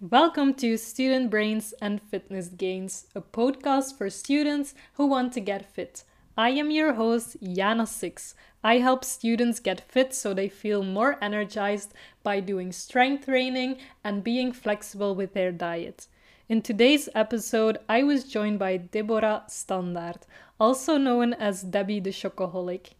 Welcome to Student Brains and Fitness Gains, a podcast for students who want to get fit. I am your host, Jana Six. I help students get fit so they feel more energized by doing strength training and being flexible with their diet. In today's episode, I was joined by Deborah Standaard, also known as Debbie the Chocoholic.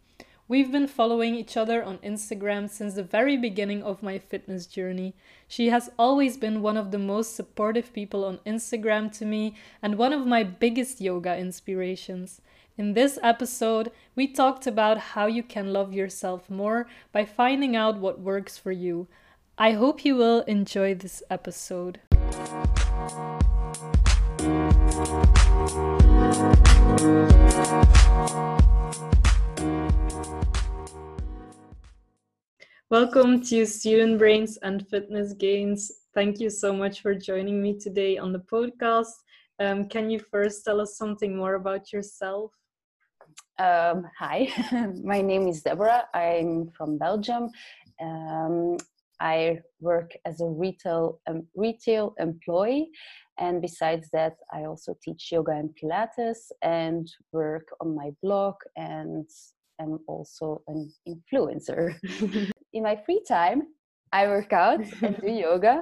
We've been following each other on Instagram since the very beginning of my fitness journey. She has always been one of the most supportive people on Instagram to me and one of my biggest yoga inspirations. In this episode, we talked about how you can love yourself more by finding out what works for you. I hope you will enjoy this episode. Welcome to Student Brains and Fitness Gains. Thank you so much for joining me today on the podcast. Um, can you first tell us something more about yourself? Um, hi, my name is Deborah. I'm from Belgium. Um, I work as a retail um, retail employee, and besides that, I also teach yoga and Pilates and work on my blog and am also an influencer. in my free time, I work out and do yoga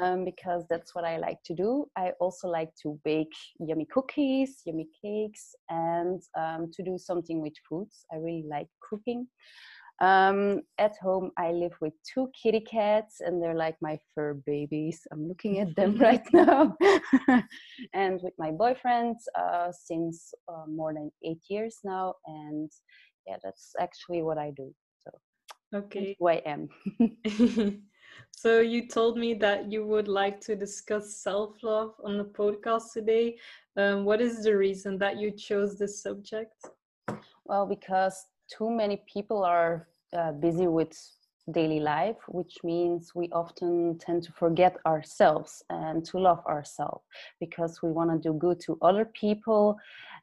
um, because that's what I like to do. I also like to bake yummy cookies, yummy cakes, and um, to do something with foods. I really like cooking. Um, at home, I live with two kitty cats, and they're like my fur babies. I'm looking at them right now. and with my boyfriend uh, since uh, more than eight years now, and yeah, that's actually what I do. Okay. who I am. so you told me that you would like to discuss self-love on the podcast today. Um, what is the reason that you chose this subject? well, because too many people are uh, busy with daily life, which means we often tend to forget ourselves and to love ourselves because we want to do good to other people,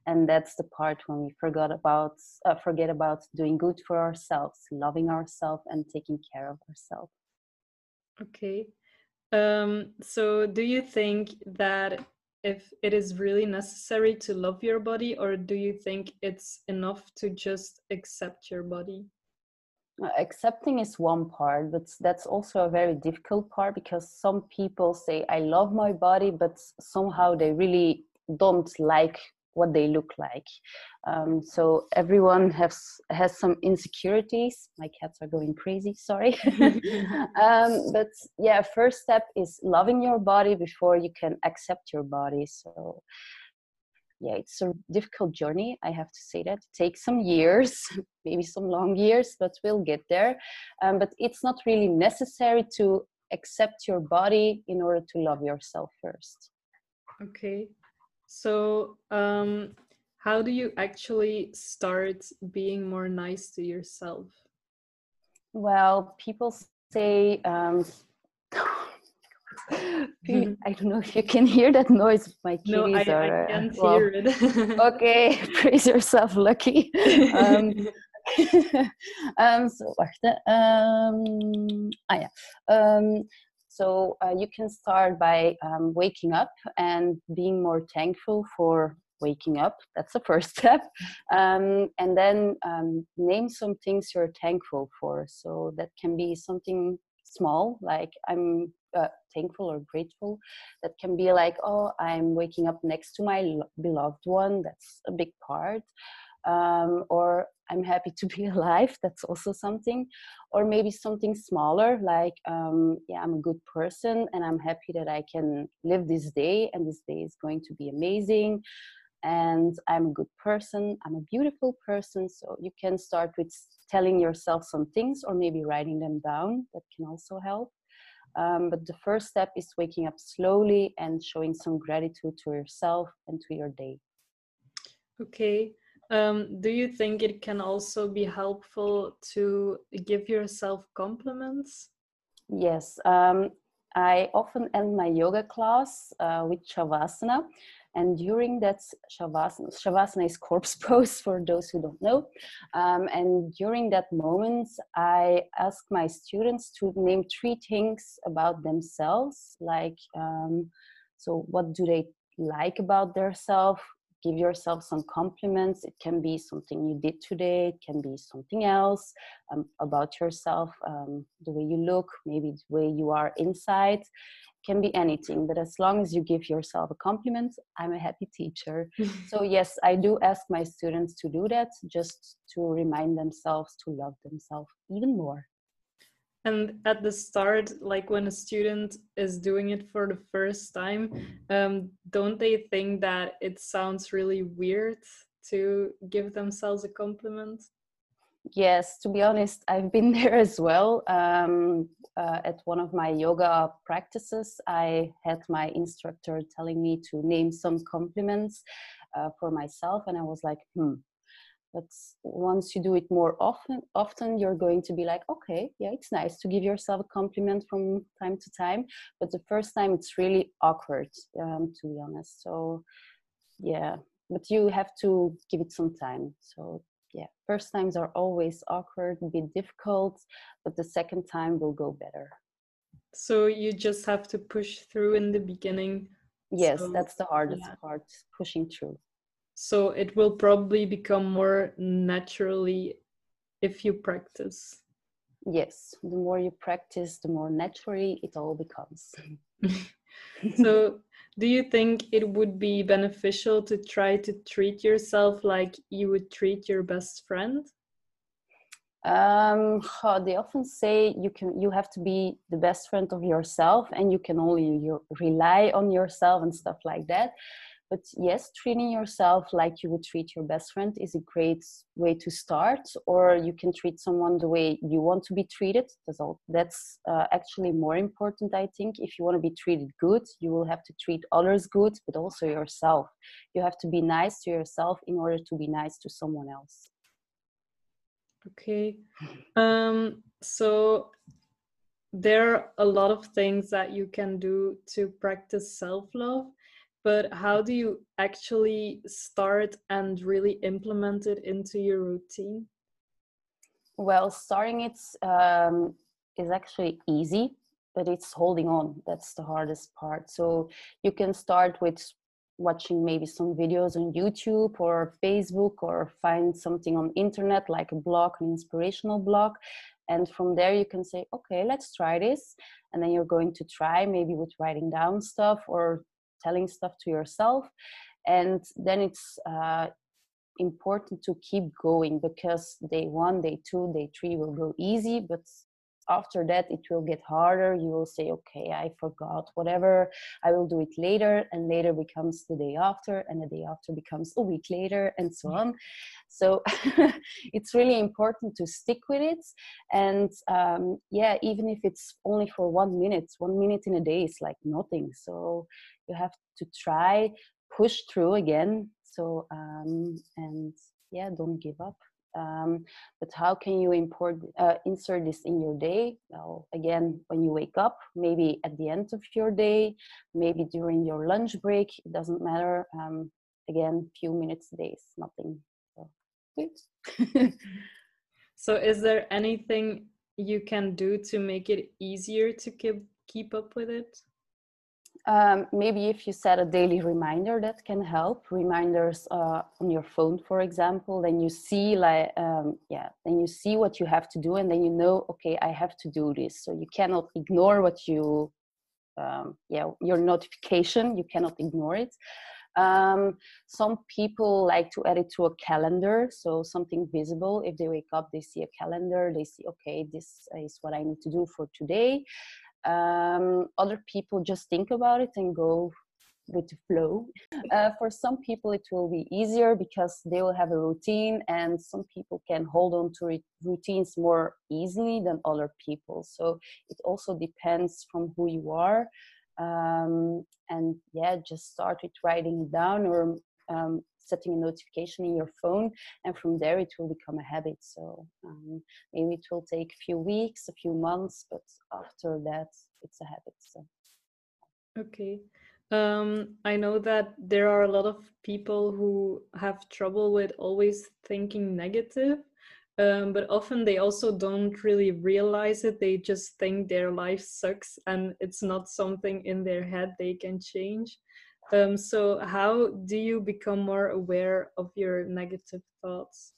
and that's the part when we forgot about uh, forget about doing good for ourselves, loving ourselves, and taking care of ourselves. Okay. Um, so do you think that if it is really necessary to love your body, or do you think it's enough to just accept your body? Uh, accepting is one part but that's also a very difficult part because some people say i love my body but somehow they really don't like what they look like um, so everyone has has some insecurities my cats are going crazy sorry um, but yeah first step is loving your body before you can accept your body so yeah, it's a difficult journey. I have to say that. It takes some years, maybe some long years, but we'll get there. Um, but it's not really necessary to accept your body in order to love yourself first. Okay. So, um, how do you actually start being more nice to yourself? Well, people say, um, I don't know if you can hear that noise. My kitties no, I, are. I can't well, hear it. okay, praise yourself, lucky. Um, um, so, wacht. Um, ah, ja. Um, so uh, you can start by um, waking up and being more thankful for waking up. That's the first step. Um, and then um, name some things you're thankful for. So that can be something small, like I'm uh, thankful or grateful. That can be like, oh, I'm waking up next to my beloved one. That's a big part. Um, or I'm happy to be alive. That's also something. Or maybe something smaller, like, um, yeah, I'm a good person and I'm happy that I can live this day and this day is going to be amazing. And I'm a good person. I'm a beautiful person. So you can start with telling yourself some things or maybe writing them down. That can also help. Um, but the first step is waking up slowly and showing some gratitude to yourself and to your day. Okay. Um, do you think it can also be helpful to give yourself compliments? Yes, um, I often end my yoga class uh, with Shavasana. And during that Shavasana, Shavasana is corpse pose for those who don't know. Um, and during that moment, I ask my students to name three things about themselves, like, um, so what do they like about themselves? Give yourself some compliments. It can be something you did today, it can be something else um, about yourself, um, the way you look, maybe the way you are inside. Can be anything but as long as you give yourself a compliment i'm a happy teacher. So yes i do ask my students to do that just to remind themselves to love themselves even more and at the start like when a student is doing it for the first time um, don't they think that it sounds really weird to give themselves a compliment? Yes to be honest i've been there as well. Um, uh, at one of my yoga practices i had my instructor telling me to name some compliments uh, for myself and i was like hmm but once you do it more often often you're going to be like okay yeah it's nice to give yourself a compliment from time to time. But the first time it's really awkward um, to be honest so yeah. But you have to give it some time so yeah. First times are always awkward a bit difficult but the second time will go better. So you just have to push through in the beginning. Yes so, that's the hardest yeah. part pushing through so it will probably become more naturally if you practice. Yes the more you practice the more naturally it all becomes. So do you think it would be beneficial to try to treat yourself like you would treat your best friend? Um, they often say you can you have to be the best friend of yourself and you can only you, rely on yourself and stuff like that but yes treating yourself like you would treat your best friend is a great way to start or you can treat someone the way you want to be treated. That's all that's uh, actually more important i think. If you want to be treated good you will have to treat others good but also yourself. You have to be nice to yourself in order to be nice to someone else. Okay. Um so there are a lot of things that you can do to practice self-love but how do you actually start and really implement it into your routine? Well, starting it um, is actually easy, but it's holding on. That's the hardest part. So you can start with watching maybe some videos on YouTube or Facebook or find something on internet like a blog, an inspirational blog. And from there you can say, okay, let's try this. And then you're going to try maybe with writing down stuff or telling stuff to yourself and then it's uh, important to keep going because day one day two day three will go easy but after that it will get harder. You will say okay i forgot whatever i will do it later and later becomes the day after and the day after becomes a week later and so on. So it's really important to stick with it and um, yeah even if it's only for one minute one minute in a day is like nothing. So you have to try push through again. So um, and yeah don't give up. Um, but how can you import uh, insert this in your day? Well again when you wake up maybe at the end of your day maybe during your lunch break it doesn't matter. Um, again few minutes a day is nothing. So so is there anything you can do to make it easier to keep keep up with it um, maybe if you set a daily reminder that can help reminders uh, on your phone for example then you see like um, yeah then you see what you have to do and then you know okay i have to do this. So you cannot ignore what you um, yeah your notification you cannot ignore it. Um, some people like to add it to a calendar so something visible. If they wake up they see a calendar they see okay this is what i need to do for today um, other people just think about it and go with the flow. Uh, for some people, it will be easier because they will have a routine, and some people can hold on to routines more easily than other people. So it also depends from who you are. Um, and yeah, just start with writing it down or um, setting a notification in your phone and from there it will become a habit so um, maybe it will take a few weeks a few months but after that it's a habit so okay um, I know that there are a lot of people who have trouble with always thinking negative, um, but often they also don't really realize it. They just think their life sucks and it's not something in their head they can change. Um, so, how do you become more aware of your negative thoughts?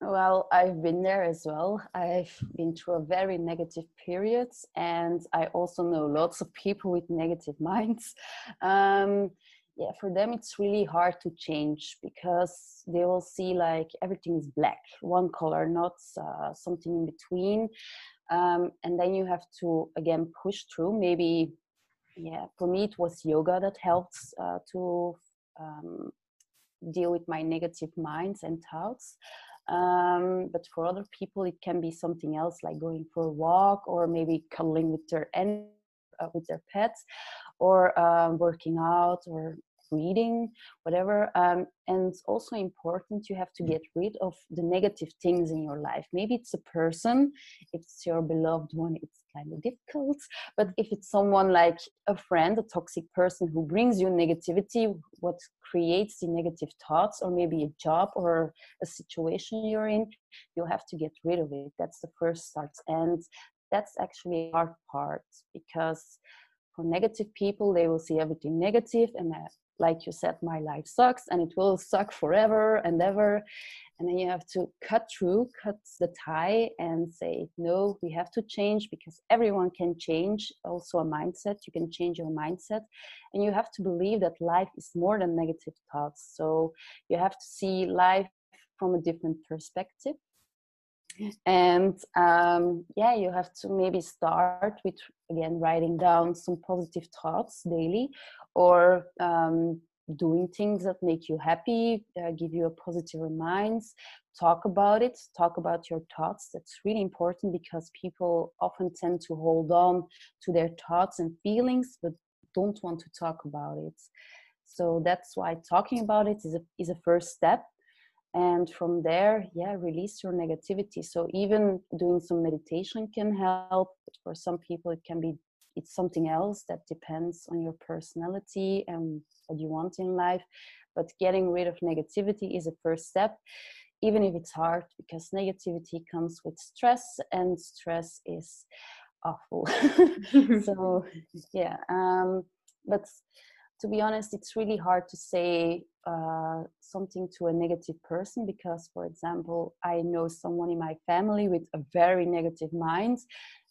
Well, I've been there as well. I've been through a very negative period, and I also know lots of people with negative minds. Um, yeah, for them it's really hard to change because they will see like everything is black, one color, not uh, something in between. Um, and then you have to again push through. Maybe yeah for me it was yoga that helped uh, to um, deal with my negative minds and thoughts. Um, but for other people it can be something else like going for a walk or maybe cuddling with their uh, with their pets or um, working out or reading, whatever. Um, and it's also important you have to get rid of the negative things in your life. Maybe it's a person, if it's your beloved one, it's kind of difficult. But if it's someone like a friend, a toxic person who brings you negativity, what creates the negative thoughts, or maybe a job or a situation you're in, you have to get rid of it. That's the first start. And that's actually a hard part because for negative people they will see everything negative and like you said, my life sucks and it will suck forever and ever. And then you have to cut through, cut the tie and say, no, we have to change because everyone can change. Also, a mindset, you can change your mindset. And you have to believe that life is more than negative thoughts. So you have to see life from a different perspective and um, yeah you have to maybe start with again writing down some positive thoughts daily or um, doing things that make you happy uh, give you a positive reminds talk about it talk about your thoughts. That's really important because people often tend to hold on to their thoughts and feelings but don't want to talk about it. So that's why talking about it is a, is a first step. And from there yeah release your negativity. So even doing some meditation can help for some people it can be it's something else that depends on your personality and what you want in life. But getting rid of negativity is a first step even if it's hard because negativity comes with stress and stress is awful. So yeah um, but to be honest, it's really hard to say uh, something to a negative person because, for example, I know someone in my family with a very negative mind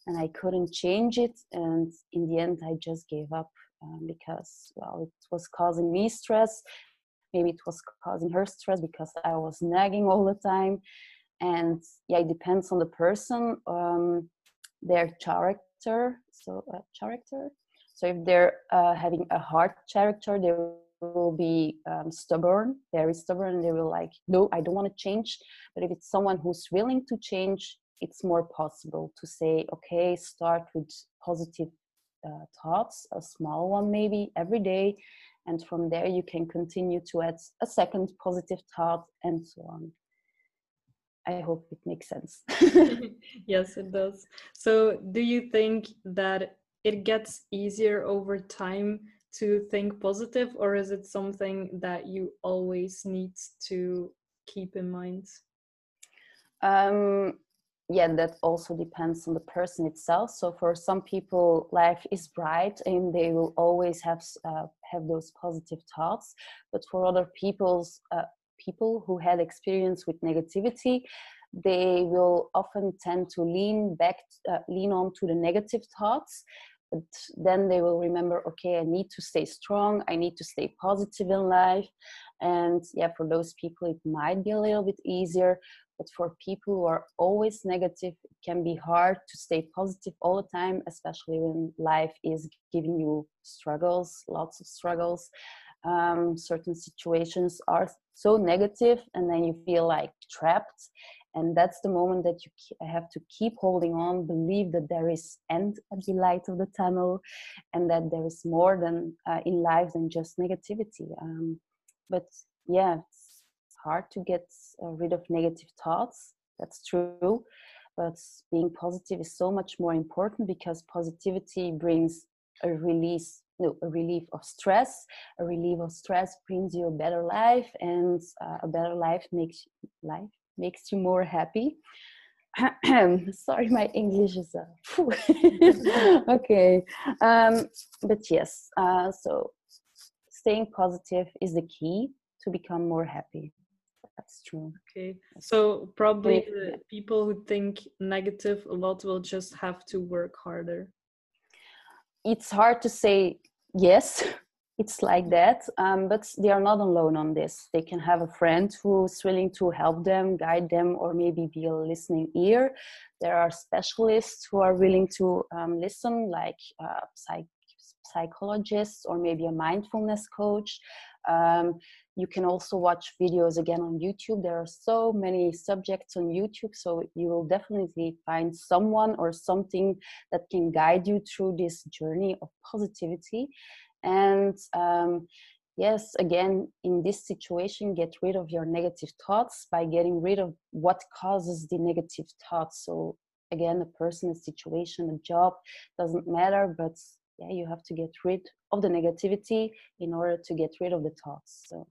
and I couldn't change it. And in the end, I just gave up um, because, well, it was causing me stress. Maybe it was causing her stress because I was nagging all the time. And yeah, it depends on the person, um, their character. So, uh, character so if they're uh, having a hard character, they will be um, stubborn, very stubborn, they will like, no, I don't want to change. But if it's someone who's willing to change, it's more possible to say, okay, start with positive uh, thoughts, a small one maybe every day, and from there you can continue to add a second positive thought and so on. I hope it makes sense. yes, it does. So, do you think that it gets easier over time to think positive or is it something that you always need to keep in mind um, yeah that also depends on the person itself. So for some people life is bright and they will always have uh, have those positive thoughts. But for other people's uh, people who had experience with negativity they will often tend to lean back uh, lean on to the negative thoughts. But then they will remember okay i need to stay strong. I need to stay positive in life. And yeah for those people it might be a little bit easier but for people who are always negative it can be hard to stay positive all the time especially when life is giving you struggles lots of struggles. Um, certain situations are so negative and then you feel like trapped and that's the moment that you have to keep holding on believe that there is end at the light of the tunnel and that there is more than uh, in life than just negativity. Um, but yeah hard to get uh, rid of negative thoughts. That's true but being positive is so much more important because positivity brings a release no a relief of stress. A relief of stress brings you a better life and uh, a better life makes life makes you more happy. Sorry my english is uh, okay um, but yes uh, so staying positive is the key to become more happy that's true. Okay. So probably the people who think negative a lot will just have to work harder. It's hard to say yes it's like that um, but they are not alone on this. They can have a friend who's willing to help them guide them or maybe be a listening ear. There are specialists who are willing to um, listen like uh, psych- psychologists or maybe a mindfulness coach. Um, you can also watch videos again on youtube. There are so many subjects on youtube so you will definitely find someone or something that can guide you through this journey of positivity. And um, yes again in this situation get rid of your negative thoughts by getting rid of what causes the negative thoughts. So again a person a situation a job doesn't matter but yeah you have to get rid of the negativity in order to get rid of the thoughts so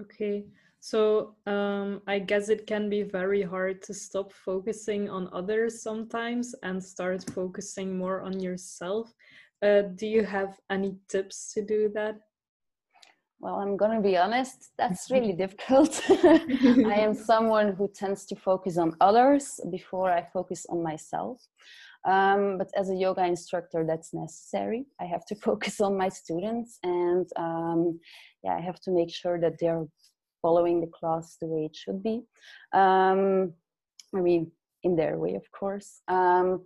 okay so um, i guess it can be very hard to stop focusing on others sometimes and start focusing more on yourself uh, do you have any tips to do that? Well, I'm going to be honest, that's really difficult. I am someone who tends to focus on others before I focus on myself. Um, but as a yoga instructor, that's necessary. I have to focus on my students and um, yeah, I have to make sure that they're following the class the way it should be. Um, I mean, in their way, of course. Um,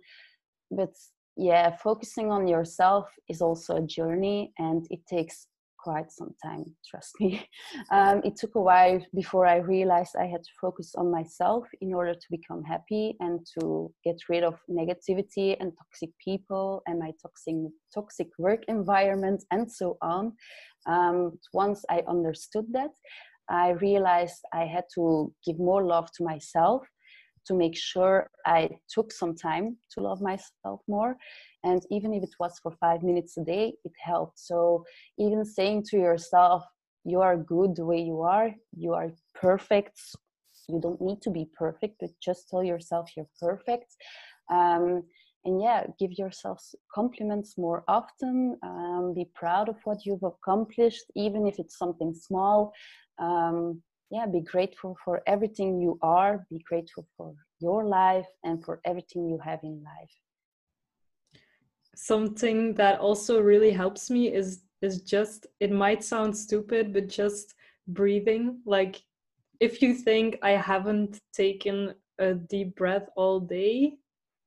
but yeah, focusing on yourself is also a journey and it takes quite some time, trust me. Um, it took a while before I realized I had to focus on myself in order to become happy and to get rid of negativity and toxic people and my toxic, toxic work environment and so on. Um, once I understood that, I realized I had to give more love to myself to make sure I took some time to love myself more. And even if it was for five minutes a day, it helped. So even saying to yourself, you are good the way you are, you are perfect. You don't need to be perfect, but just tell yourself you're perfect. Um, and yeah, give yourself compliments more often. Um, be proud of what you've accomplished, even if it's something small. Um, yeah be grateful for everything you are be grateful for your life and for everything you have in life something that also really helps me is is just it might sound stupid but just breathing like if you think i haven't taken a deep breath all day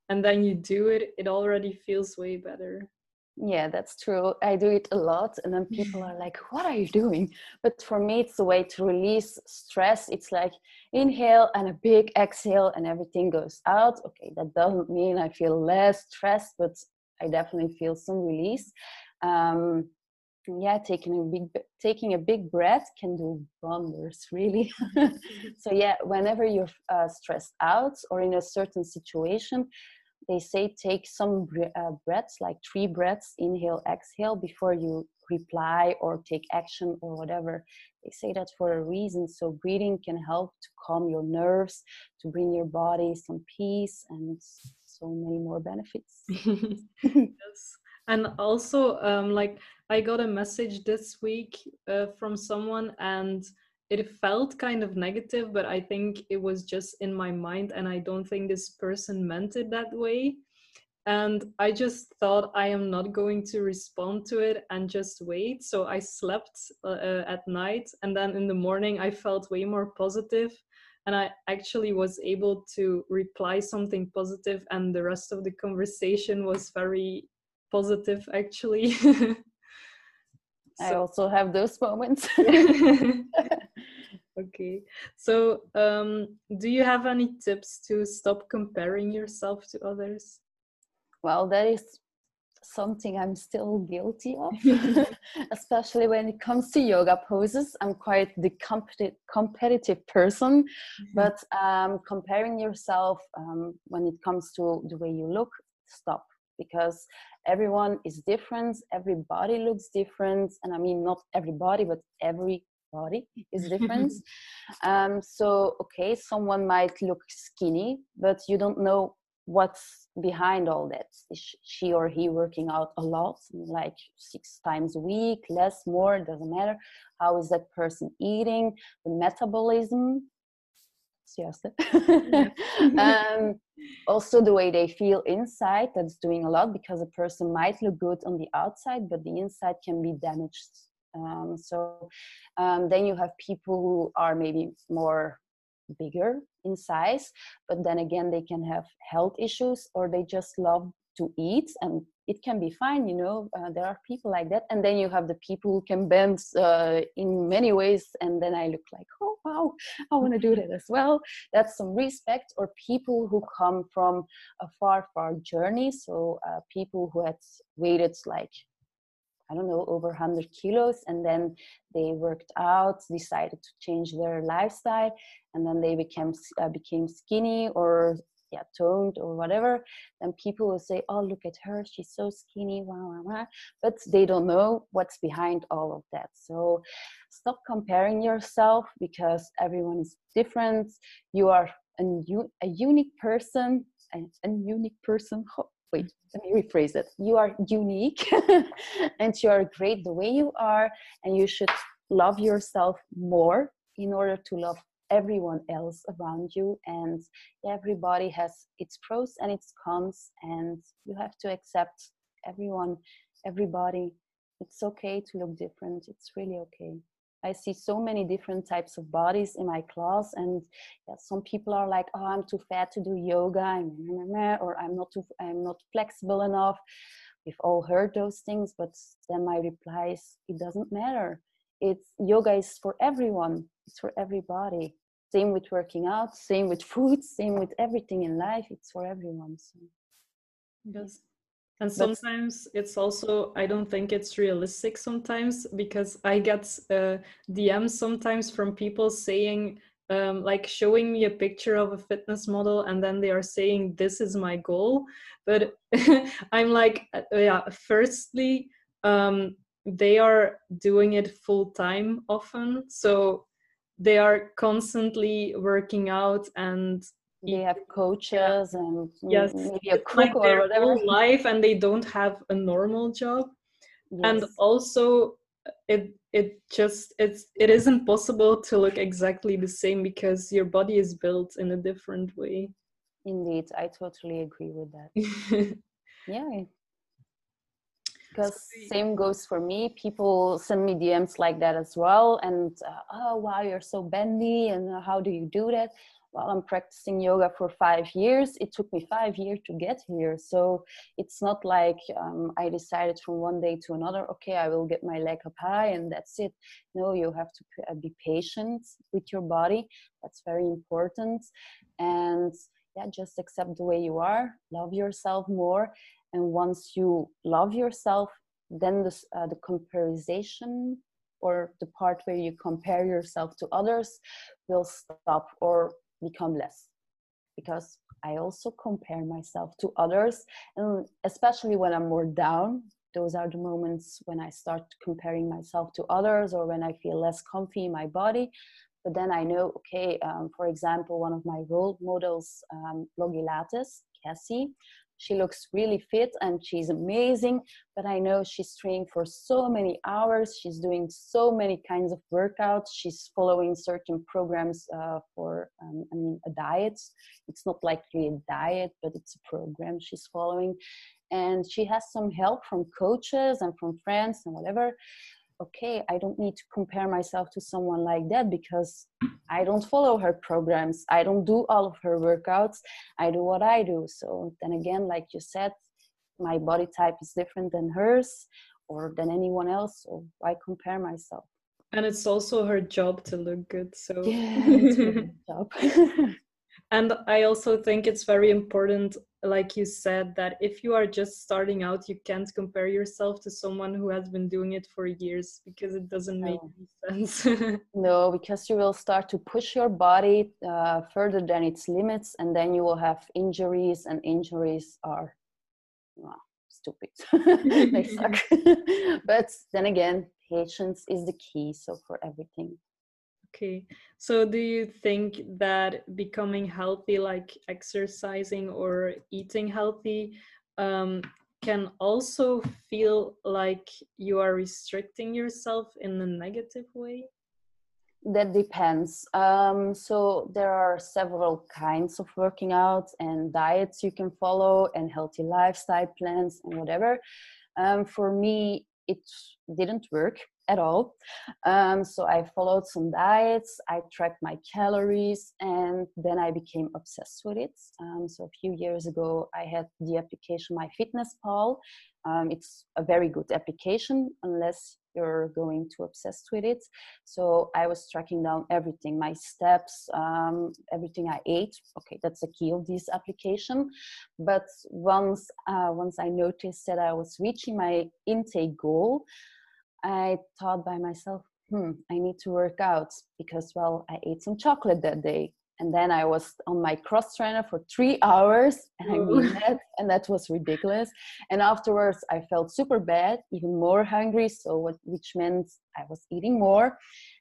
and then you do it it already feels way better yeah, that's true. I do it a lot, and then people are like, What are you doing? But for me, it's a way to release stress. It's like inhale and a big exhale, and everything goes out. Okay, that doesn't mean I feel less stressed, but I definitely feel some release. Um, yeah, taking a big taking a big breath can do wonders, really. so yeah, whenever you're uh, stressed out or in a certain situation, they say take some uh, breaths, like three breaths, inhale, exhale, before you reply or take action or whatever. They say that for a reason. So breathing can help to calm your nerves, to bring your body some peace, and so many more benefits. yes. And also, um, like I got a message this week uh, from someone, and it felt kind of negative, but I think it was just in my mind, and I don't think this person meant it that way. And I just thought I am not going to respond to it and just wait. So I slept uh, uh, at night, and then in the morning, I felt way more positive and I actually was able to reply something positive, and the rest of the conversation was very positive, actually. so, I also have those moments. okay so um, do you have any tips to stop comparing yourself to others well that is something I'm still guilty of, especially when it comes to yoga poses. I'm quite the competi- competitive person, mm-hmm. but um, comparing yourself um, when it comes to the way you look, stop because everyone is different, everybody looks different, and I mean, not everybody, but every body is different. um, so, okay, someone might look skinny, but you don't know what's behind all that. Is she or he working out a lot, like six times a week, less, more, doesn't matter. How is that person eating? The metabolism. Yes. um, also, the way they feel inside, that's doing a lot because a person might look good on the outside, but the inside can be damaged. Um, so um, then you have people who are maybe more bigger in size but then again they can have health issues or they just love to eat and it can be fine you know uh, there are people like that. And then you have the people who can bend uh, in many ways and then i look like oh wow i want to do that as well. That's some respect or people who come from a far far journey. So uh, people who had waited like I don't know, over 100 kilos. And then they worked out, decided to change their lifestyle, and then they became, uh, became skinny or yeah, toned or whatever. Then people will say, oh, look at her, she's so skinny, wow, wow, wow. But they don't know what's behind all of that. So stop comparing yourself because everyone is different. You are a, a unique person, a, unique person wait, let me rephrase it. You are unique and you are great the way you are, and you should love yourself more in order to love everyone else around you. And everybody has its pros and its cons, and you have to accept everyone, everybody. It's okay to look different, it's really okay. I see so many different types of bodies in my class, and yeah, some people are like, "Oh, I'm too fat to do yoga," or "I'm not too, I'm not flexible enough." We've all heard those things, but then my reply is, "It doesn't matter. It's yoga is for everyone. It's for everybody. Same with working out. Same with food. Same with everything in life. It's for everyone." So. And sometimes but, it's also i don't think it's realistic sometimes because i get uh, dms sometimes from people saying um, like showing me a picture of a fitness model and then they are saying this is my goal. But i'm like uh, yeah firstly um, they are doing it full time often. So they are constantly working out and they have coaches yeah. and yes maybe a cook like or whatever. life and they don't have a normal job. Yes. and also it it just it's it isn't possible to look exactly the same because your body is built in a different way. Indeed i totally agree with that. Yeah. Because same goes for me. People send me dms like that as well and uh, oh wow you're so bendy and uh, how do you do that well, I'm practicing yoga for five years. It took me five years to get here. So it's not like um, I decided from one day to another, okay, I will get my leg up high and that's it. No, you have to uh, be patient with your body. That's very important. And yeah, just accept the way you are, love yourself more. And once you love yourself, then this, uh, the comparison or the part where you compare yourself to others will stop or become less because I also compare myself to others, and especially when I'm more down, those are the moments when I start comparing myself to others or when I feel less comfy in my body. But then I know, okay, um, for example, one of my role models, um, Cassie, she looks really fit and she's amazing but i know she's training for so many hours. She's doing so many kinds of workouts. She's following certain programs uh, for um, i mean a diet. It's not like a diet but it's a program she's following. And she has some help from coaches and from friends and whatever okay, I don't need to compare myself to someone like that because I don't follow her programs. I don't do all of her workouts. I do what I do. So then again, like you said, my body type is different than hers or than anyone else. So why compare myself? And it's also her job to look good. So yeah, it's her job. and i also think it's very important like you said that if you are just starting out you can't compare yourself to someone who has been doing it for years because it doesn't make no. sense. No because you will start to push your body uh, further than its limits and then you will have injuries and injuries are well, stupid. They suck. But then again patience is the key so for everything Okay. So do you think that becoming healthy, like exercising or eating healthy, um, can also feel like you are restricting yourself in a negative way? That depends. Um, so there are several kinds of working out and diets you can follow and healthy lifestyle plans and whatever. Um, for me, it didn't work at all. Um, so I followed some diets, I tracked my calories, and then I became obsessed with it. Um, so a few years ago, I had the application MyFitnessPal. Um, it's a very good application unless you're going too obsessed with it. So I was tracking down everything, my steps, um, everything I ate. Okay, that's the key of this application. But once uh, once I noticed that I was reaching my intake goal, I thought by myself, hmm, I need to work out because, well, I ate some chocolate that day. And then I was on my cross trainer for three hours, and I mean that, and that was ridiculous. And afterwards, I felt super bad, even more hungry, so what, which meant I was eating more.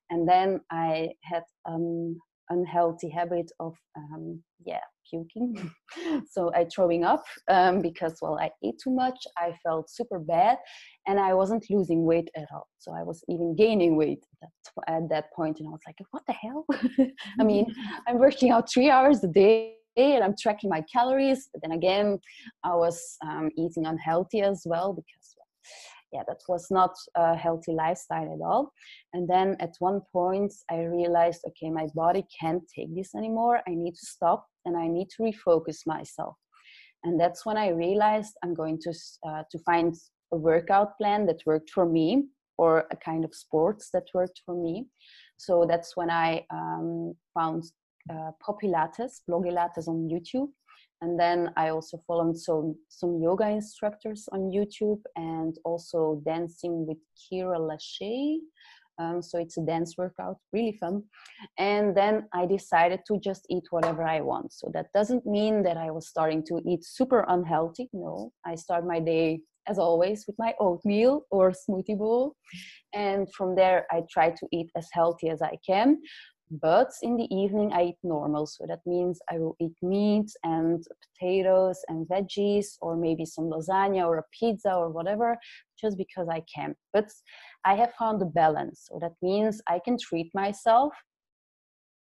And then I had um, unhealthy habit of um, yeah puking. So i throwing up um, because well i ate too much i felt super bad and i wasn't losing weight at all. So i was even gaining weight at that, at that point and i was like what the hell? I mean i'm working out three hours a day and i'm tracking my calories but then again i was um, eating unhealthy as well because yeah, that was not a healthy lifestyle at all. And then at one point, I realized, okay, my body can't take this anymore. I need to stop and I need to refocus myself. And that's when I realized I'm going to uh, to find a workout plan that worked for me or a kind of sports that worked for me. So that's when I um, found uh, POP Pilates, Blogilates on YouTube and then I also followed some some yoga instructors on YouTube and also dancing with Keaira LaShae. Um, so it's a dance workout, really fun. And then I decided to just eat whatever I want. So that doesn't mean that I was starting to eat super unhealthy. No, I start my day as always with my oatmeal or smoothie bowl. And from there, I try to eat as healthy as I can but in the evening i eat normal. So that means i will eat meat and potatoes and veggies or maybe some lasagna or a pizza or whatever just because i can. But i have found a balance. So that means i can treat myself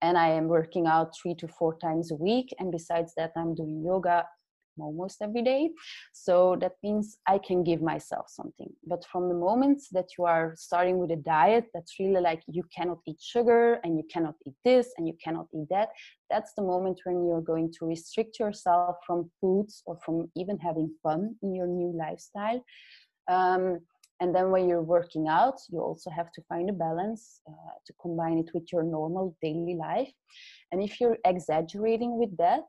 and i am working out three to four times a week. And besides that i'm doing yoga almost every day. So that means I can give myself something. But from the moment that you are starting with a diet that's really like you cannot eat sugar and you cannot eat this and you cannot eat that, that's the moment when you're going to restrict yourself from foods or from even having fun in your new lifestyle. Um, and then when you're working out, you also have to find a balance uh, to combine it with your normal daily life. And if you're exaggerating with that,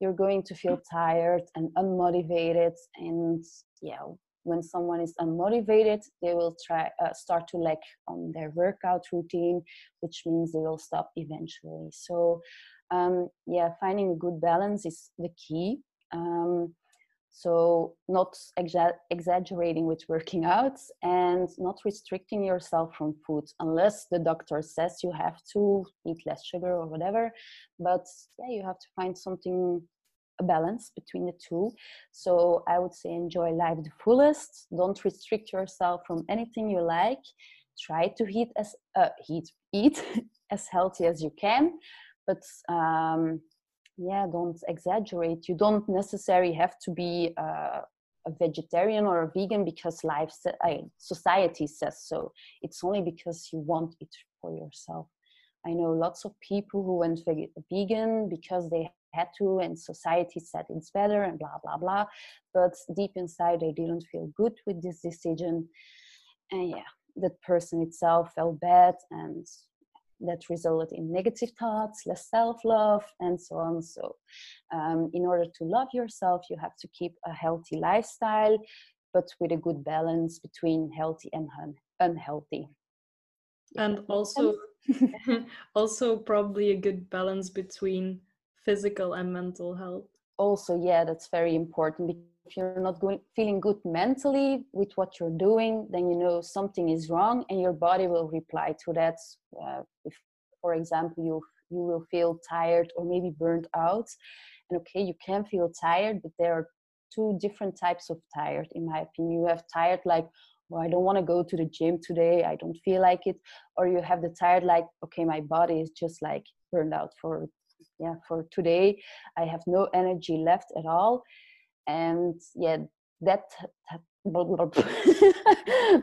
you're going to feel tired and unmotivated and yeah when someone is unmotivated they will try uh, start to lack on their workout routine which means they will stop eventually. So um, yeah finding a good balance is the key. Um, so not exa- exaggerating with working out and not restricting yourself from food unless the doctor says you have to eat less sugar or whatever. But yeah you have to find something a balance between the two. So i would say enjoy life the fullest. Don't restrict yourself from anything you like. Try to eat as uh, eat eat as healthy as you can. But um, yeah don't exaggerate. You don't necessarily have to be uh, a vegetarian or a vegan because life uh, society says so. It's only because you want it for yourself. I know lots of people who went vegan because they had to and society said it's better and blah blah blah. But deep inside they didn't feel good with this decision. And yeah that person itself felt bad and that resulted in negative thoughts less self-love and so on. So um, in order to love yourself you have to keep a healthy lifestyle but with a good balance between healthy and un- unhealthy. And also also probably a good balance between physical and mental health. Also yeah that's very important if you're not going, feeling good mentally with what you're doing then you know something is wrong and your body will reply to that uh, if for example you you will feel tired or maybe burnt out and okay you can feel tired but there are two different types of tired in my opinion you have tired like well, I don't want to go to the gym today. I don't feel like it. Or you have the tired, like, okay, my body is just like burned out for, yeah, for today. I have no energy left at all. And yeah, that, that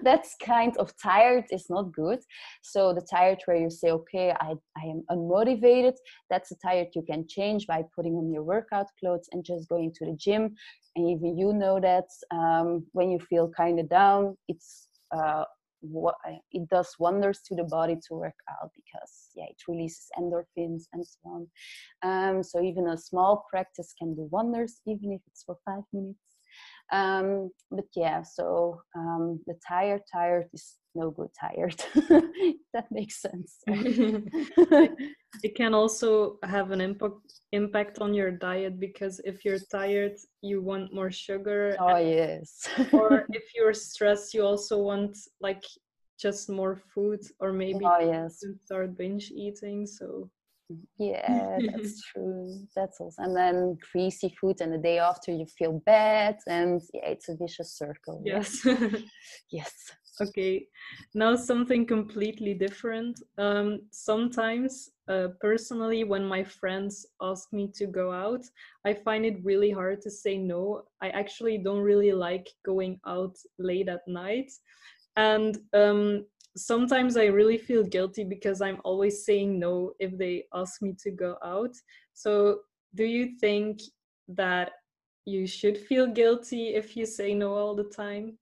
that's kind of tired is not good. So the tired where you say okay I, I am unmotivated that's a tired you can change by putting on your workout clothes and just going to the gym. And even you know that um, when you feel kind of down it's uh, what it does wonders to the body to work out because yeah it releases endorphins and so on. Um, so even a small practice can do wonders even if it's for five minutes. Um, but yeah so um, the tired tired is no good tired. That makes sense. It can also have an impact impact on your diet because if you're tired you want more sugar oh yes. or if you're stressed you also want like just more food or maybe oh yes. start binge eating so. Yeah that's true. That's also and then greasy food and the day after you feel bad and yeah it's a vicious circle. Yes. Yes okay now something completely different um, sometimes uh, personally when my friends ask me to go out i find it really hard to say no i actually don't really like going out late at night and um, sometimes I really feel guilty because I'm always saying no if they ask me to go out. So, do you think that you should feel guilty if you say no all the time?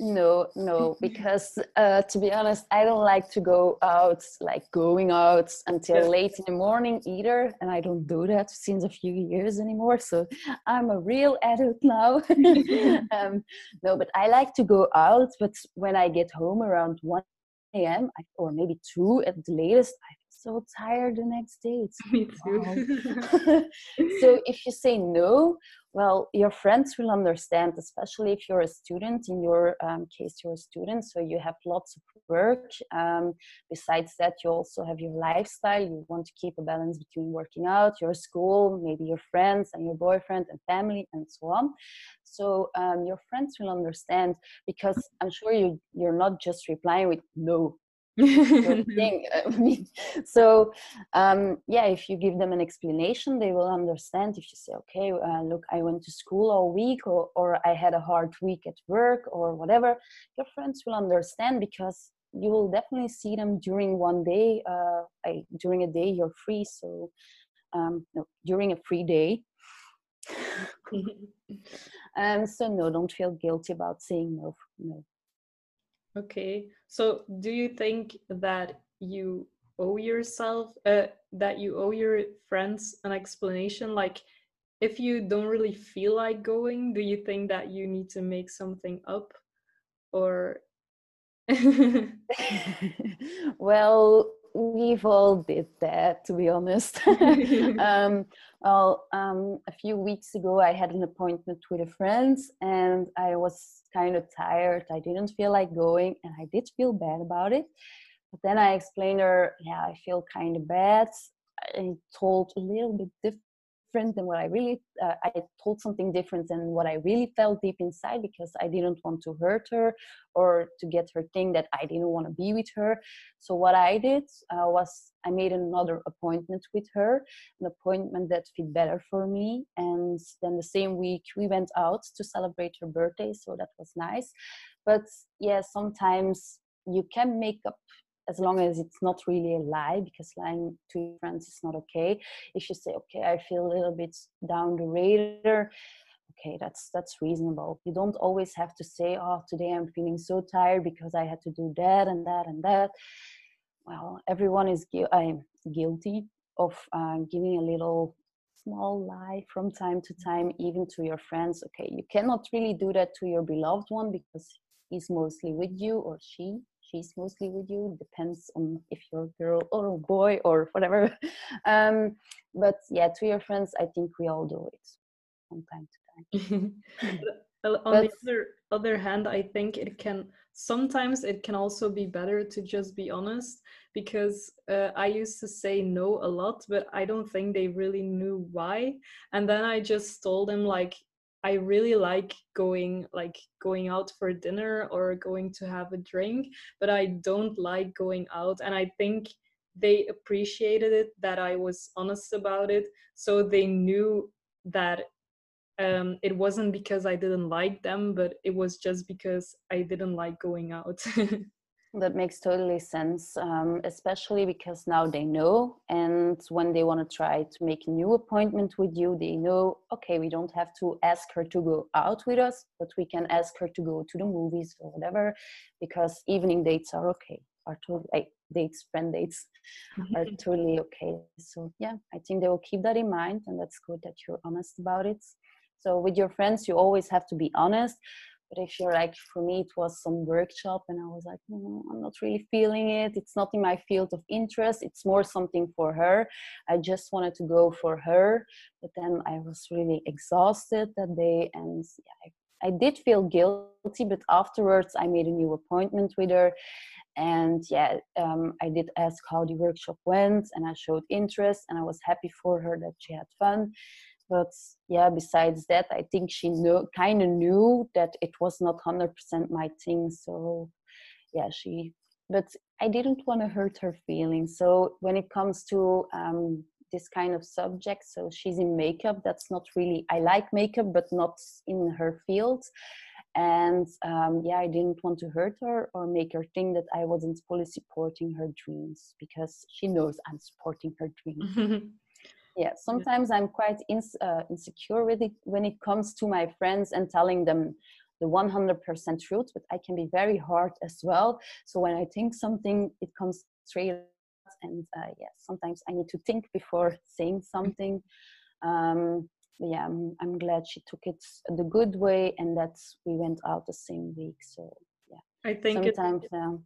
No, no, because uh, to be honest, I don't like to go out, like going out until late in the morning either. And I don't do that since a few years anymore. So I'm a real adult now. um, no, but I like to go out. But when I get home around 1 a.m. or maybe 2 at the latest, I so tired the next day. It's Me too. So if you say no, well, your friends will understand, especially if you're a student. In your um, case, you're a student, so you have lots of work. Um, besides that, you also have your lifestyle. You want to keep a balance between working out, your school, maybe your friends and your boyfriend and family, and so on. So um, your friends will understand because I'm sure you you're not just replying with no thing. so um, yeah, if you give them an explanation, they will understand. If you say, okay, uh, look, I went to school all week, or, or I had a hard week at work, or whatever, your friends will understand because you will definitely see them during one day. Uh, I, during a day, you're free. So um, no, during a free day. um, so no, don't feel guilty about saying no. No. Okay. So do you think that you owe yourself uh, that you owe your friends an explanation like if you don't really feel like going do you think that you need to make something up or well we've all did that to be honest. Um, well um, a few weeks ago i had an appointment with a friend and i was kind of tired. I didn't feel like going and i did feel bad about it. But then i explained her yeah i feel kind of bad. I told a little bit different than what I really, uh, I told something different than what I really felt deep inside because I didn't want to hurt her or to get her thing that I didn't want to be with her. So what I did uh, was I made another appointment with her, an appointment that fit better for me. And then the same week we went out to celebrate her birthday. So that was nice. But yeah, sometimes you can make up as long as it's not really a lie because lying to your friends is not okay. If you say okay i feel a little bit down the radar okay that's that's reasonable. You don't always have to say oh today i'm feeling so tired because i had to do that and that and that. Well, everyone is gu- I'm guilty of uh, giving a little small lie from time to time, even to your friends. Okay, you cannot really do that to your beloved one because he's mostly with you or she she's mostly with you. Depends on if you're a girl or a boy or whatever. Um, but yeah to your friends i think we all do it from time to time. On but, the other other hand i think it can sometimes it can also be better to just be honest because uh, i used to say no a lot but i don't think they really knew why. And then i just told them like I really like going like going out for dinner or going to have a drink, but I don't like going out and I think they appreciated it that I was honest about it so they knew that um, it wasn't because I didn't like them, but it was just because I didn't like going out. That makes totally sense, um, especially because now they know, and when they want to try to make a new appointment with you, they know, okay, we don't have to ask her to go out with us, but we can ask her to go to the movies or whatever, because evening dates are okay, are totally dates, friend dates are totally okay. So yeah, I think they will keep that in mind, and that's good that you're honest about it. So with your friends, you always have to be honest but if you're like for me it was some workshop and i was like mm, i'm not really feeling it. It's not in my field of interest. It's more something for her. I just wanted to go for her. But then i was really exhausted that day and yeah, I, I did feel guilty but afterwards i made a new appointment with her. And yeah um, i did ask how the workshop went and i showed interest and i was happy for her that she had fun but yeah besides that i think she knew kind of knew that it was not 100% my thing so yeah she but i didn't want to hurt her feelings. So when it comes to um, this kind of subject so she's in makeup that's not really i like makeup but not in her field. And um, yeah i didn't want to hurt her or make her think that i wasn't fully supporting her dreams because she knows i'm supporting her dreams yeah sometimes i'm quite in, uh, insecure with it when it comes to my friends and telling them the 100% truth but i can be very hard as well. So when i think something it comes straight and uh, yeah sometimes i need to think before saying something. Um, yeah I'm, I'm glad she took it the good way and that we went out the same week. So yeah. I think sometimes it, um,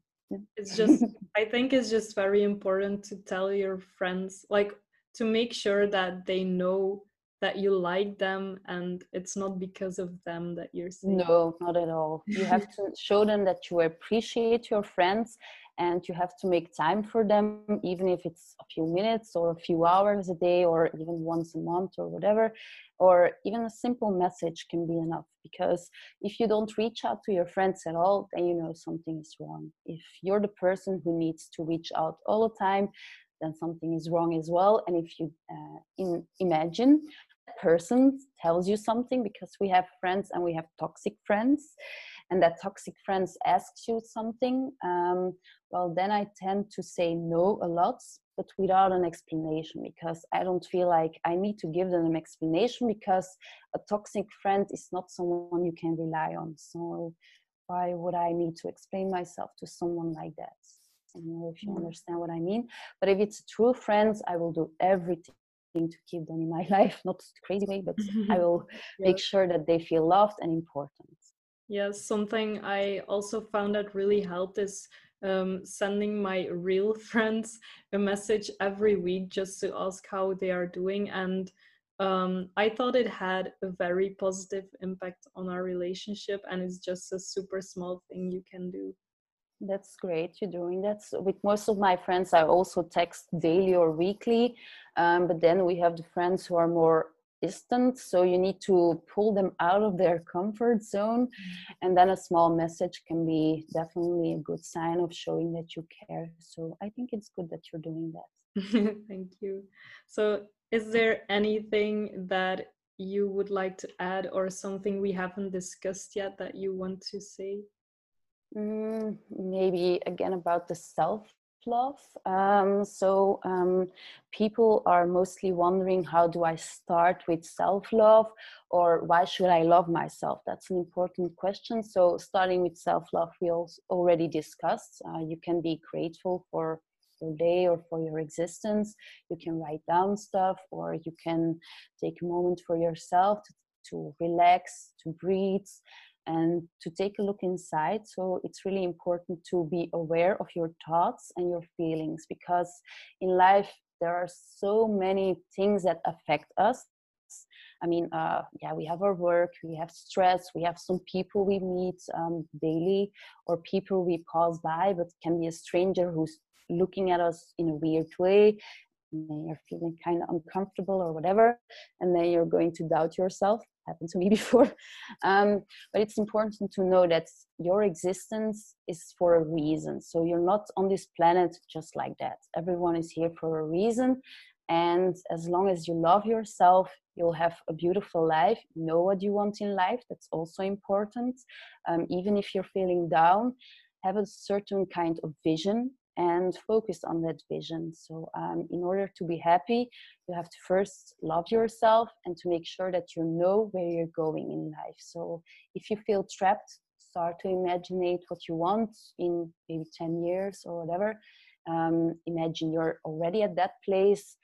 it's just i think it's just very important to tell your friends like to make sure that they know that you like them and it's not because of them that you're saying. No not at all. You have to show them that you appreciate your friends and you have to make time for them even if it's a few minutes or a few hours a day or even once a month or whatever or even a simple message can be enough. Because if you don't reach out to your friends at all then you know something is wrong. If you're the person who needs to reach out all the time then something is wrong as well. And if you uh, in, imagine that person tells you something, because we have friends and we have toxic friends, and that toxic friends asks you something, um, well, then I tend to say no a lot, but without an explanation, because I don't feel like I need to give them an explanation because a toxic friend is not someone you can rely on. So why would I need to explain myself to someone like that? I don't know if you mm. understand what I mean. But if it's true friends, I will do everything to keep them in my life. Not crazy way, but I will yeah. make sure that they feel loved and important. Yes, something I also found that really helped is um, sending my real friends a message every week just to ask how they are doing. And um, I thought it had a very positive impact on our relationship, and it's just a super small thing you can do. That's great. You're doing that. So with most of my friends, I also text daily or weekly. Um, but then we have the friends who are more distant. So you need to pull them out of their comfort zone. Mm-hmm. And then a small message can be definitely a good sign of showing that you care. So I think it's good that you're doing that. Thank you. So, is there anything that you would like to add or something we haven't discussed yet that you want to say? Mm, maybe again about the self love. Um, so um, people are mostly wondering how do I start with self love or why should I love myself? That's an important question. So starting with self love, we already discussed. Uh, you can be grateful for your day or for your existence. You can write down stuff or you can take a moment for yourself to, to relax, to breathe, and to take a look inside. So it's really important to be aware of your thoughts and your feelings because in life there are so many things that affect us. I mean, uh, yeah, we have our work, we have stress, we have some people we meet um, daily, or people we pass by, but can be a stranger who's looking at us in a weird way you're feeling kind of uncomfortable or whatever and then you're going to doubt yourself. Happened to me before. Um, but it's important to know that your existence is for a reason. So you're not on this planet just like that. Everyone is here for a reason. And as long as you love yourself you'll have a beautiful life. Know what you want in life. That's also important. Um, even if you're feeling down have a certain kind of vision and focus on that vision. So, um, in order to be happy, you have to first love yourself and to make sure that you know where you're going in life. So, if you feel trapped, start to imagine what you want in maybe 10 years or whatever. Um, imagine you're already at that place,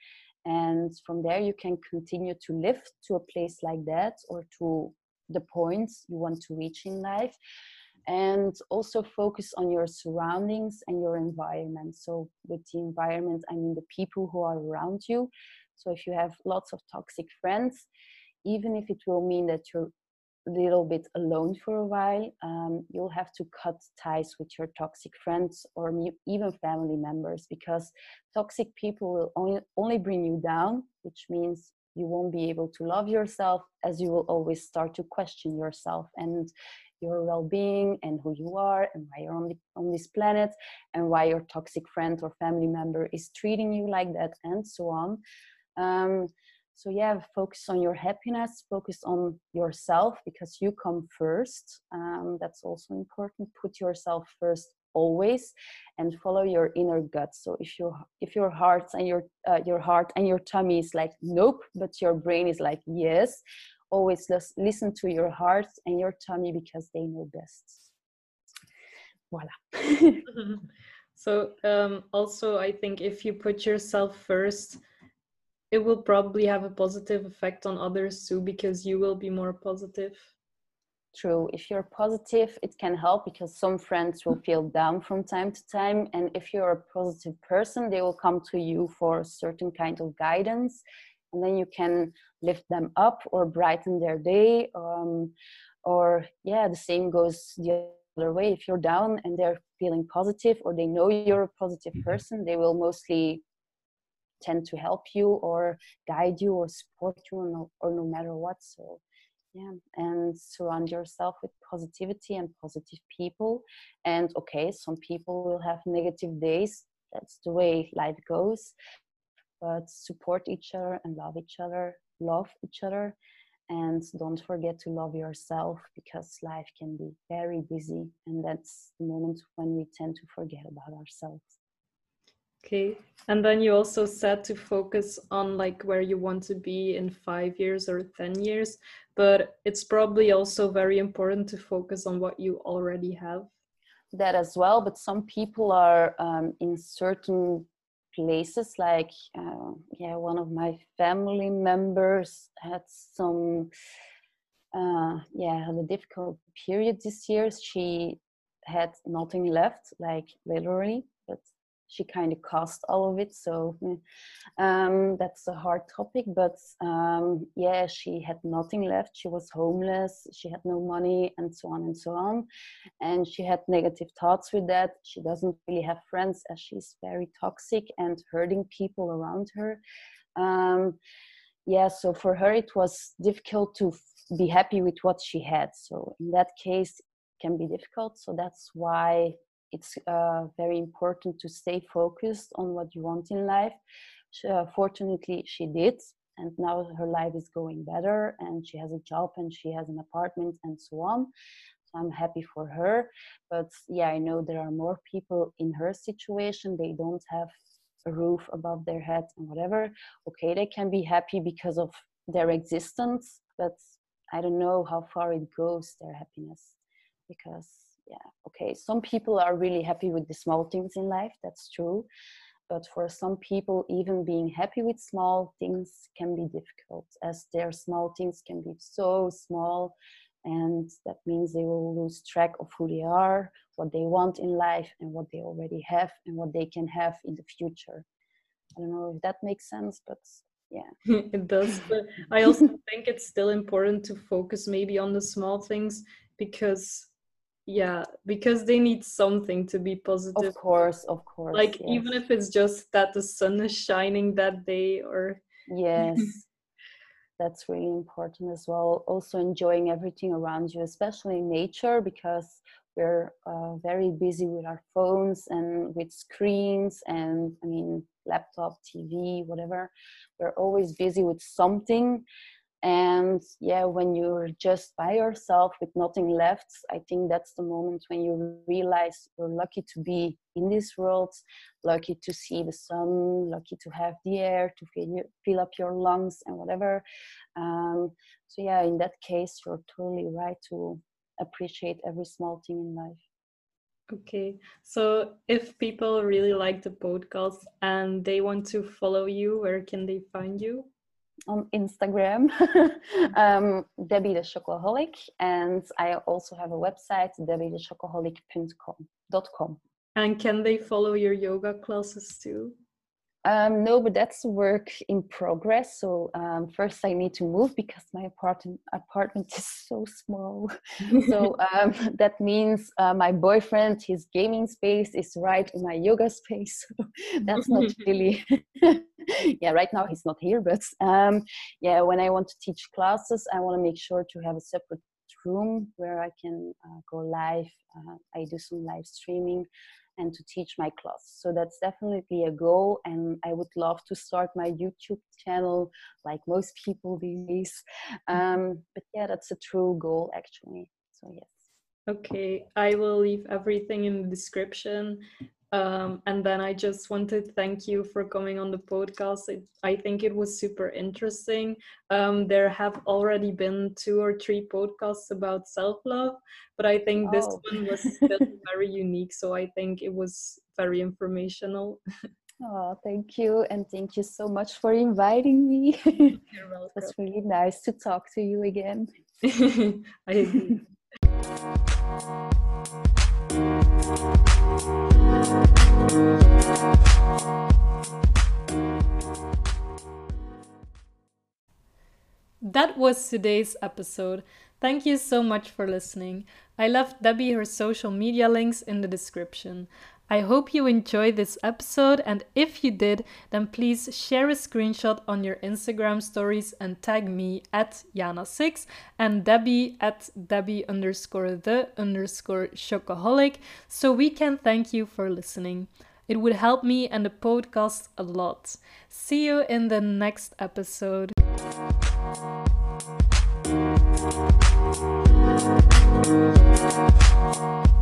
and from there, you can continue to live to a place like that or to the points you want to reach in life and also focus on your surroundings and your environment. So, with the environment, I mean the people who are around you. So, if you have lots of toxic friends, even if it will mean that you're a little bit alone for a while, um, you'll have to cut ties with your toxic friends or even family members because toxic people will only, only bring you down, which means you won't be able to love yourself as you will always start to question yourself and your well-being and who you are and why you're on, the, on this planet and why your toxic friend or family member is treating you like that and so on. Um, so yeah focus on your happiness focus on yourself because you come first. Um, that's also important. Put yourself first always and follow your inner gut. So if your if your heart and your uh, your heart and your tummy is like nope but your brain is like yes always listen to your heart and your tummy because they know best. Voila. so, um, also, I think if you put yourself first, it will probably have a positive effect on others too because you will be more positive. True. If you're positive, it can help because some friends will feel down from time to time. And if you're a positive person, they will come to you for a certain kind of guidance and then you can lift them up or brighten their day um, or yeah the same goes the other way. If you're down and they're feeling positive or they know you're a positive mm-hmm. person they will mostly tend to help you or guide you or support you or no, or no matter what. So yeah and surround yourself with positivity and positive people. And okay some people will have negative days. That's the way life goes but support each other and love each other, love each other, and don't forget to love yourself because life can be very busy, and that's the moment when we tend to forget about ourselves. Okay, and then you also said to focus on like where you want to be in five years or 10 years, but it's probably also very important to focus on what you already have that as well but some people are um, in certain places like uh, yeah one of my family members had some uh, yeah had a difficult period this year. She had nothing left like literally but she kind of caused all of it so um, that's a hard topic but um, yeah she had nothing left. She was homeless she had no money and so on and so on. And she had negative thoughts with that. She doesn't really have friends as she's very toxic and hurting people around her. Um, yeah so for her it was difficult to be happy with what she had. So in that case can be difficult. So that's why it's uh, very important to stay focused on what you want in life. She, uh, fortunately, she did, and now her life is going better, and she has a job and she has an apartment and so on. So I'm happy for her. But yeah, I know there are more people in her situation. They don't have a roof above their head and whatever. Okay, they can be happy because of their existence, but I don't know how far it goes, their happiness, because yeah okay. Some people are really happy with the small things in life that's true. But for some people even being happy with small things can be difficult as their small things can be so small and that means they will lose track of who they are what they want in life and what they already have and what they can have in the future. I don't know if that makes sense but yeah. It does but i also think it's still important to focus maybe on the small things because yeah because they need something to be positive. of course of course like yes. even if it's just that the sun is shining that day or yes. That's really important as well. Also enjoying everything around you especially nature because we're uh, very busy with our phones and with screens and i mean laptop tv whatever. We're always busy with something and yeah when you're just by yourself with nothing left i think that's the moment when you realize you're lucky to be in this world lucky to see the sun lucky to have the air to fill, fill up your lungs and whatever. Um, so yeah in that case you're totally right to appreciate every small thing in life. Okay, so if people really like the podcast and they want to follow you, where can they find you? On Instagram, um, Debbie the Chocoholic, and I also have a website, debbiethechocoholic.com. And can they follow your yoga classes too? Um, no, but that's work in progress. So um, first, I need to move because my apartment apartment is so small. so um, that means uh, my boyfriend, his gaming space is right in my yoga space. that's not really. yeah, right now he's not here, but um, yeah, when I want to teach classes, I want to make sure to have a separate room where I can uh, go live. Uh, I do some live streaming and to teach my class. So that's definitely a goal. And I would love to start my YouTube channel like most people these days. Mm-hmm. Um, but yeah, that's a true goal actually. So, yes. Okay, I will leave everything in the description. Um, and then I just want to thank you for coming on the podcast. It, I think it was super interesting. Um, there have already been two or three podcasts about self love, but I think oh. this one was very unique. So I think it was very informational. Oh, thank you. And thank you so much for inviting me. You're welcome. It's really nice to talk to you again. I agree. That was today's episode. Thank you so much for listening. I left Debbie her social media links in the description. I hope you enjoyed this episode, and if you did, then please share a screenshot on your Instagram stories and tag me at Jana6 and Debbie at Debbie underscore the underscore chocoholic so we can thank you for listening. It would help me and the podcast a lot. See you in the next episode. Thank you.